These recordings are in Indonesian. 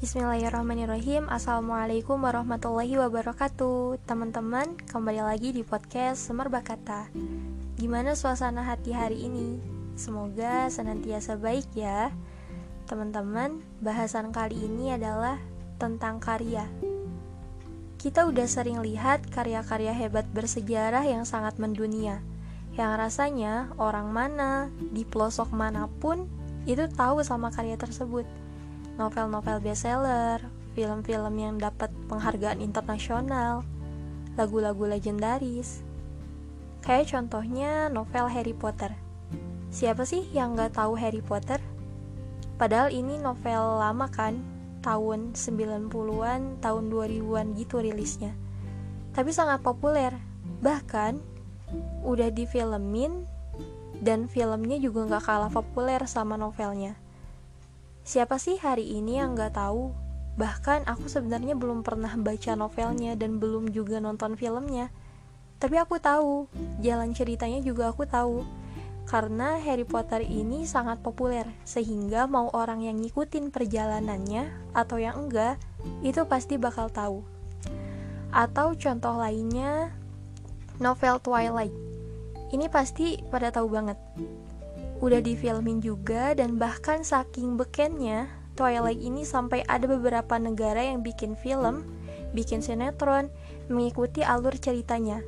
Bismillahirrahmanirrahim. Assalamualaikum warahmatullahi wabarakatuh. Teman-teman, kembali lagi di podcast Semerbak Kata Gimana suasana hati hari ini? Semoga senantiasa baik ya. Teman-teman, bahasan kali ini adalah tentang karya. Kita udah sering lihat karya-karya hebat bersejarah yang sangat mendunia. Yang rasanya orang mana, di pelosok mana pun, itu tahu sama karya tersebut novel-novel bestseller, film-film yang dapat penghargaan internasional, lagu-lagu legendaris. Kayak contohnya novel Harry Potter. Siapa sih yang gak tahu Harry Potter? Padahal ini novel lama kan, tahun 90-an, tahun 2000-an gitu rilisnya. Tapi sangat populer. Bahkan udah difilmin dan filmnya juga gak kalah populer sama novelnya. Siapa sih hari ini yang gak tahu? Bahkan aku sebenarnya belum pernah baca novelnya dan belum juga nonton filmnya. Tapi aku tahu, jalan ceritanya juga aku tahu. Karena Harry Potter ini sangat populer, sehingga mau orang yang ngikutin perjalanannya atau yang enggak, itu pasti bakal tahu. Atau contoh lainnya, novel Twilight. Ini pasti pada tahu banget udah difilmin juga dan bahkan saking bekennya Twilight ini sampai ada beberapa negara yang bikin film, bikin sinetron, mengikuti alur ceritanya.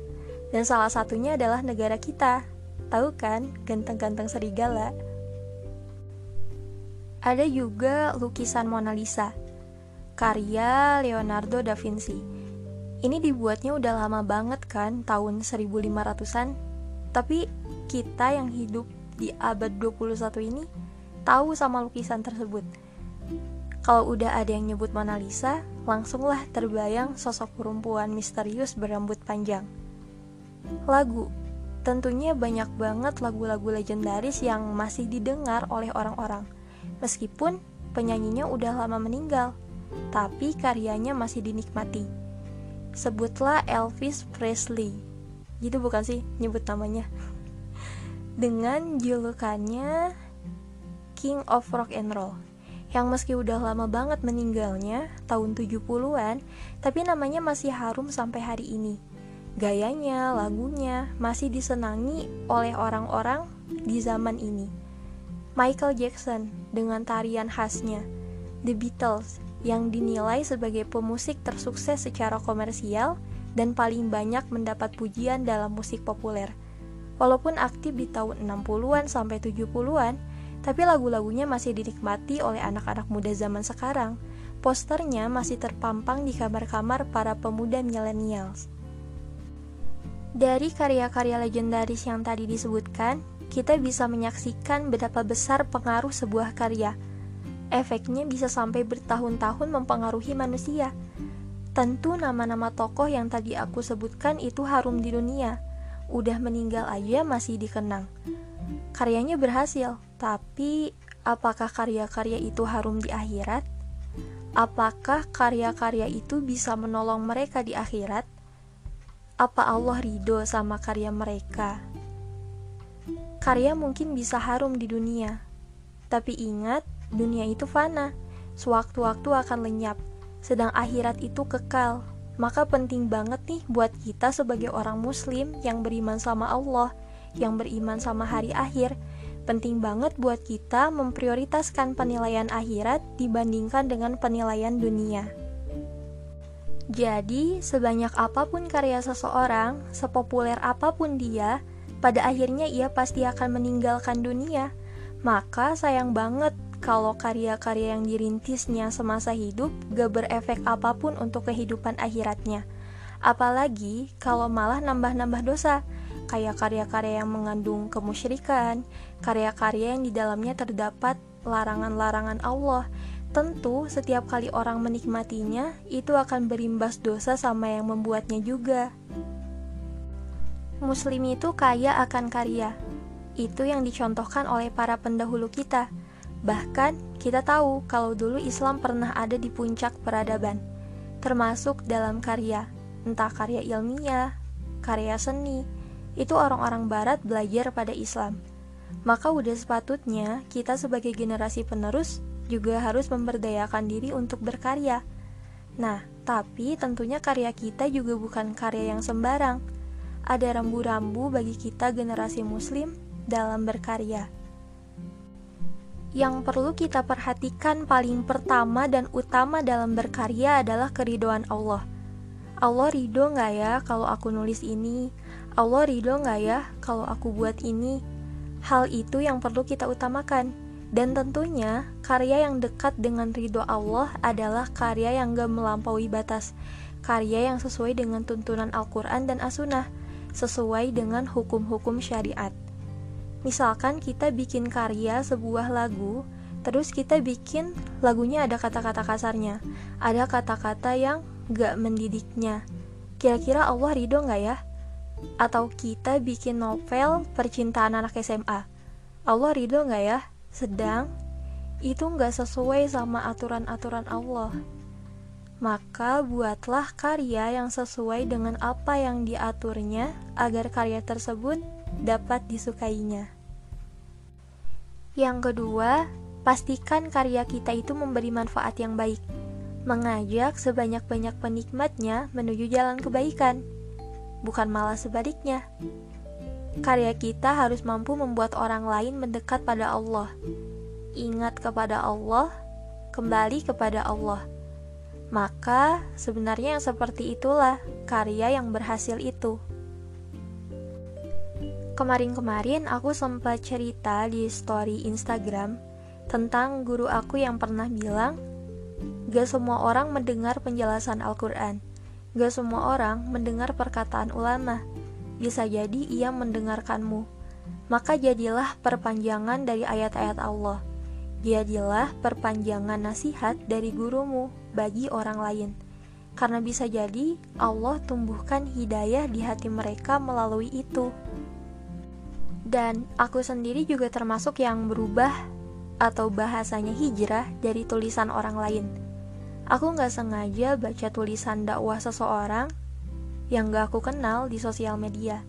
Dan salah satunya adalah negara kita. Tahu kan, ganteng-ganteng serigala. Ada juga lukisan Mona Lisa, karya Leonardo da Vinci. Ini dibuatnya udah lama banget kan, tahun 1500-an. Tapi kita yang hidup di abad 21 ini tahu sama lukisan tersebut. Kalau udah ada yang nyebut Mona Lisa, langsunglah terbayang sosok perempuan misterius berambut panjang. Lagu, tentunya banyak banget lagu-lagu legendaris yang masih didengar oleh orang-orang. Meskipun penyanyinya udah lama meninggal, tapi karyanya masih dinikmati. Sebutlah Elvis Presley. Gitu bukan sih nyebut namanya? Dengan julukannya King of Rock and Roll. Yang meski udah lama banget meninggalnya tahun 70-an tapi namanya masih harum sampai hari ini. Gayanya, lagunya masih disenangi oleh orang-orang di zaman ini. Michael Jackson dengan tarian khasnya The Beatles yang dinilai sebagai pemusik tersukses secara komersial dan paling banyak mendapat pujian dalam musik populer Walaupun aktif di tahun 60-an sampai 70-an, tapi lagu-lagunya masih dinikmati oleh anak-anak muda zaman sekarang. Posternya masih terpampang di kamar-kamar para pemuda millennials. Dari karya-karya legendaris yang tadi disebutkan, kita bisa menyaksikan betapa besar pengaruh sebuah karya. Efeknya bisa sampai bertahun-tahun mempengaruhi manusia. Tentu nama-nama tokoh yang tadi aku sebutkan itu harum di dunia udah meninggal aja masih dikenang. Karyanya berhasil, tapi apakah karya-karya itu harum di akhirat? Apakah karya-karya itu bisa menolong mereka di akhirat? Apa Allah ridho sama karya mereka? Karya mungkin bisa harum di dunia, tapi ingat, dunia itu fana, sewaktu-waktu akan lenyap, sedang akhirat itu kekal. Maka penting banget nih buat kita sebagai orang muslim yang beriman sama Allah, yang beriman sama hari akhir, penting banget buat kita memprioritaskan penilaian akhirat dibandingkan dengan penilaian dunia. Jadi, sebanyak apa pun karya seseorang, sepopuler apa pun dia, pada akhirnya ia pasti akan meninggalkan dunia. Maka sayang banget kalau karya-karya yang dirintisnya semasa hidup gak berefek apa pun untuk kehidupan akhiratnya. Apalagi kalau malah nambah-nambah dosa, kayak karya-karya yang mengandung kemusyrikan, karya-karya yang di dalamnya terdapat larangan-larangan Allah. Tentu setiap kali orang menikmatinya, itu akan berimbas dosa sama yang membuatnya juga. Muslim itu kaya akan karya. Itu yang dicontohkan oleh para pendahulu kita Bahkan, kita tahu kalau dulu Islam pernah ada di puncak peradaban, termasuk dalam karya, entah karya ilmiah, karya seni, itu orang-orang barat belajar pada Islam. Maka udah sepatutnya kita sebagai generasi penerus juga harus memberdayakan diri untuk berkarya. Nah, tapi tentunya karya kita juga bukan karya yang sembarang. Ada rambu-rambu bagi kita generasi muslim dalam berkarya. Yang perlu kita perhatikan paling pertama dan utama dalam berkarya adalah keridoan Allah. Allah ridho nggak ya kalau aku nulis ini? Allah ridho nggak ya kalau aku buat ini? Hal itu yang perlu kita utamakan. Dan tentunya, karya yang dekat dengan ridho Allah adalah karya yang gak melampaui batas, karya yang sesuai dengan tuntunan Al-Quran dan As-Sunnah, sesuai dengan hukum-hukum syariat. Misalkan kita bikin karya sebuah lagu, terus kita bikin lagunya ada kata-kata kasarnya, ada kata-kata yang gak mendidiknya. Kira-kira Allah ridho gak ya? Atau kita bikin novel percintaan anak SMA, Allah ridho gak ya? sedang itu nggak sesuai sama aturan-aturan Allah. Maka buatlah karya yang sesuai dengan apa yang diaturnya agar karya tersebut dapat disukainya. Yang kedua, pastikan karya kita itu memberi manfaat yang baik, mengajak sebanyak-banyak penikmatnya menuju jalan kebaikan, bukan malah sebaliknya. Karya kita harus mampu membuat orang lain mendekat pada Allah. Ingat kepada Allah, kembali kepada Allah. Maka sebenarnya yang seperti itulah karya yang berhasil itu. Kemarin-kemarin aku sempat cerita di story Instagram tentang guru aku yang pernah bilang, Gak semua orang mendengar penjelasan Al-Quran, gak semua orang mendengar perkataan ulama, bisa jadi ia mendengarkanmu. Maka jadilah perpanjangan dari ayat-ayat Allah. Jadilah perpanjangan nasihat dari gurumu bagi orang lain. Karena bisa jadi Allah tumbuhkan hidayah di hati mereka melalui itu. Dan aku sendiri juga termasuk yang berubah atau bahasanya hijrah dari tulisan orang lain. Aku nggak sengaja baca tulisan dakwah seseorang yang gak aku kenal di sosial media.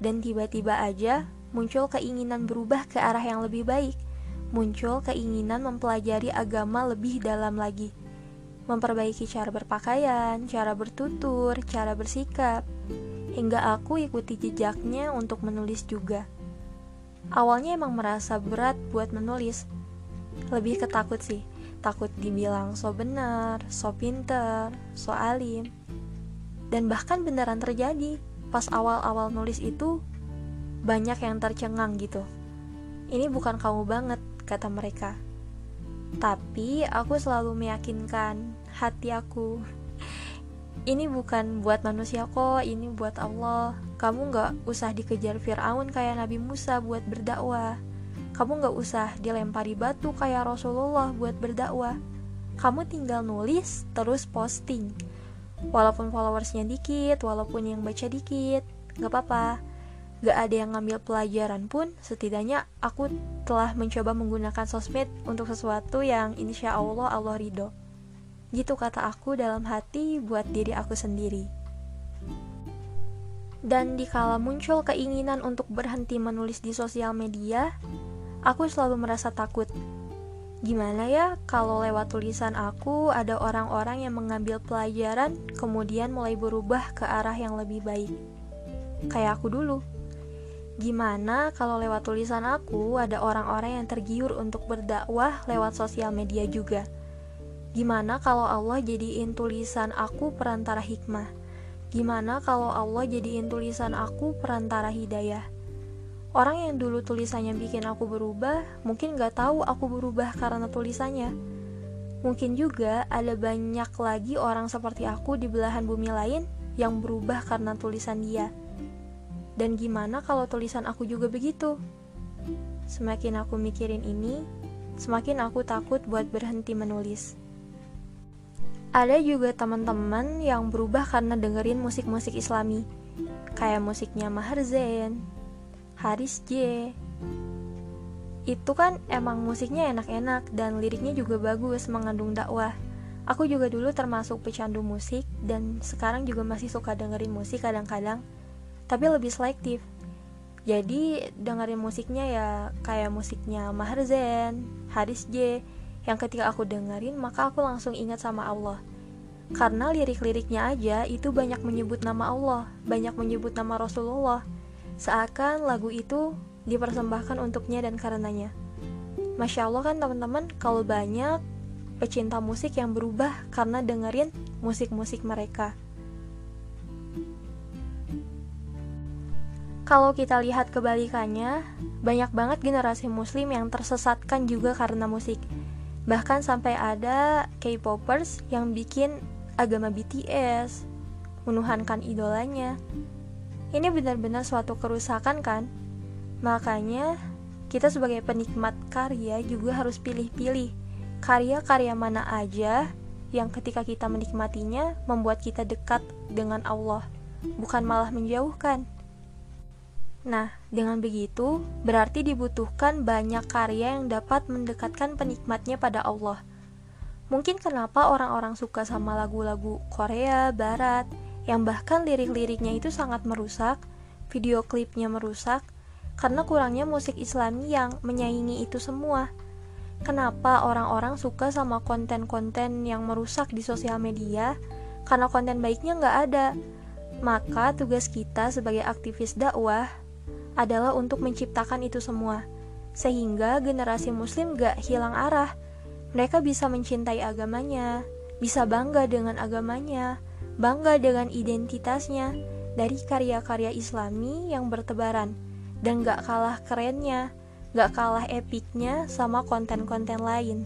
Dan tiba-tiba aja muncul keinginan berubah ke arah yang lebih baik, muncul keinginan mempelajari agama lebih dalam lagi, memperbaiki cara berpakaian, cara bertutur, cara bersikap, hingga aku ikuti jejaknya untuk menulis juga. Awalnya emang merasa berat buat menulis, lebih ketakut sih, takut dibilang so benar, so pinter, so alim, dan bahkan beneran terjadi. Pas awal-awal nulis itu banyak yang tercengang gitu. Ini bukan kamu banget kata mereka. Tapi aku selalu meyakinkan hati aku. Ini bukan buat manusia kok ini buat Allah kamu gak usah dikejar Fir'aun kayak Nabi Musa buat berdakwah. Kamu gak usah dilempari batu kayak Rasulullah buat berdakwah. Kamu tinggal nulis terus posting. Walaupun followersnya dikit walaupun yang baca dikit gak apa-apa. Gak ada yang ngambil pelajaran pun setidaknya aku telah mencoba menggunakan sosmed untuk sesuatu yang insya Allah Allah ridho. Gitu kata aku dalam hati buat diri aku sendiri dan dikala muncul keinginan untuk berhenti menulis di sosial media, aku selalu merasa takut Gimana ya kalau lewat tulisan aku ada orang-orang yang mengambil pelajaran kemudian mulai berubah ke arah yang lebih baik? Kayak aku dulu. Gimana kalau lewat tulisan aku ada orang-orang yang tergiur untuk berdakwah lewat sosial media juga? Gimana kalau Allah jadiin tulisan aku perantara hikmah? Gimana kalau Allah jadiin tulisan aku perantara hidayah? Orang yang dulu tulisannya bikin aku berubah, mungkin gak tahu aku berubah karena tulisannya. Mungkin juga ada banyak lagi orang seperti aku di belahan bumi lain yang berubah karena tulisan dia. Dan gimana kalau tulisan aku juga begitu? Semakin aku mikirin ini, semakin aku takut buat berhenti menulis. Ada juga teman-teman yang berubah karena dengerin musik-musik islami, kayak musiknya Maher Zain, Haris J. Itu kan emang musiknya enak-enak dan liriknya juga bagus mengandung dakwah. Aku juga dulu termasuk pecandu musik dan sekarang juga masih suka dengerin musik kadang-kadang tapi lebih selektif. Jadi dengerin musiknya ya kayak musiknya Maher Zain, Haris J yang ketika aku dengerin maka aku langsung ingat sama Allah. Karena lirik-liriknya aja itu banyak menyebut nama Allah, banyak menyebut nama Rasulullah. Seakan lagu itu dipersembahkan untuknya dan karenanya. Masya Allah kan teman-teman, kalau banyak pecinta musik yang berubah karena dengerin musik-musik mereka. Kalau kita lihat kebalikannya, banyak banget generasi muslim yang tersesatkan juga karena musik. Bahkan sampai ada K-popers yang bikin agama BTS, menuhankan idolanya. Ini benar-benar suatu kerusakan kan? Makanya kita sebagai penikmat karya juga harus pilih-pilih karya-karya mana aja yang ketika kita menikmatinya membuat kita dekat dengan Allah, bukan malah menjauhkan. Nah, dengan begitu, berarti dibutuhkan banyak karya yang dapat mendekatkan penikmatnya pada Allah. Mungkin kenapa orang-orang suka sama lagu-lagu Korea, Barat, yang bahkan lirik-liriknya itu sangat merusak, video klipnya merusak, karena kurangnya musik islami yang menyaingi itu semua. Kenapa orang-orang suka sama konten-konten yang merusak di sosial media? Karena konten baiknya nggak ada. Maka tugas kita sebagai aktivis dakwah adalah untuk menciptakan itu semua, sehingga generasi Muslim gak hilang arah. Mereka bisa mencintai agamanya, bisa bangga dengan agamanya, bangga dengan identitasnya dari karya-karya Islami yang bertebaran, dan gak kalah kerennya, gak kalah epiknya sama konten-konten lain.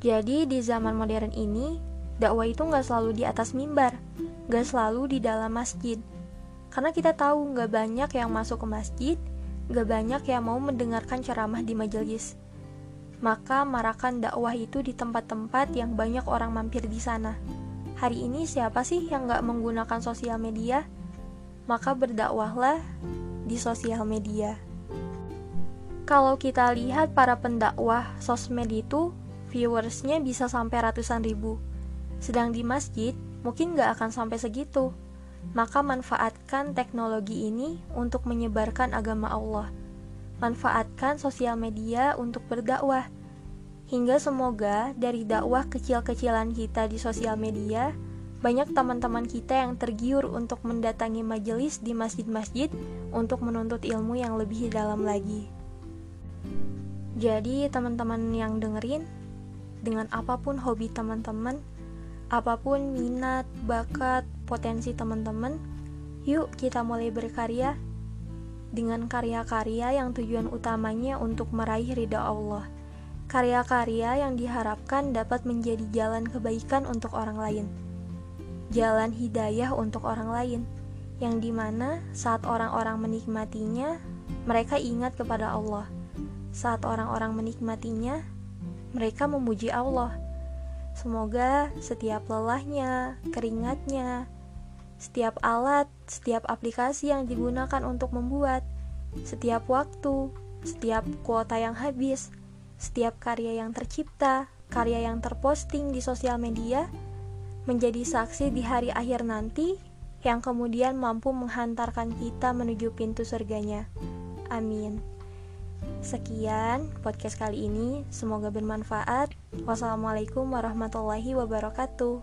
Jadi di zaman modern ini, dakwah itu gak selalu di atas mimbar, gak selalu di dalam masjid, karena kita tahu nggak banyak yang masuk ke masjid, nggak banyak yang mau mendengarkan ceramah di majelis. Maka marakan dakwah itu di tempat-tempat yang banyak orang mampir di sana. Hari ini siapa sih yang nggak menggunakan sosial media? Maka berdakwahlah di sosial media. Kalau kita lihat para pendakwah sosmed itu, viewersnya bisa sampai ratusan ribu. Sedang di masjid, mungkin nggak akan sampai segitu maka manfaatkan teknologi ini untuk menyebarkan agama Allah. Manfaatkan sosial media untuk berdakwah. Hingga semoga dari dakwah kecil-kecilan kita di sosial media, banyak teman-teman kita yang tergiur untuk mendatangi majelis di masjid-masjid untuk menuntut ilmu yang lebih dalam lagi. Jadi, teman-teman yang dengerin, dengan apa pun hobi teman-teman, apa pun minat, bakat, potensi teman-teman, yuk kita mulai berkarya dengan karya-karya yang tujuan utamanya untuk meraih ridha Allah. Karya-karya yang diharapkan dapat menjadi jalan kebaikan untuk orang lain. Jalan hidayah untuk orang lain, yang di mana saat orang-orang menikmatinya, mereka ingat kepada Allah. Saat orang-orang menikmatinya, mereka memuji Allah Semoga setiap lelahnya, keringatnya, setiap alat, setiap aplikasi yang digunakan untuk membuat, setiap waktu, setiap kuota yang habis, setiap karya yang tercipta, karya yang terposting di sosial media, menjadi saksi di hari akhir nanti yang kemudian mampu menghantarkan kita menuju pintu surganya. Amin. Sekian podcast kali ini, semoga bermanfaat. Wassalamualaikum warahmatullahi wabarakatuh.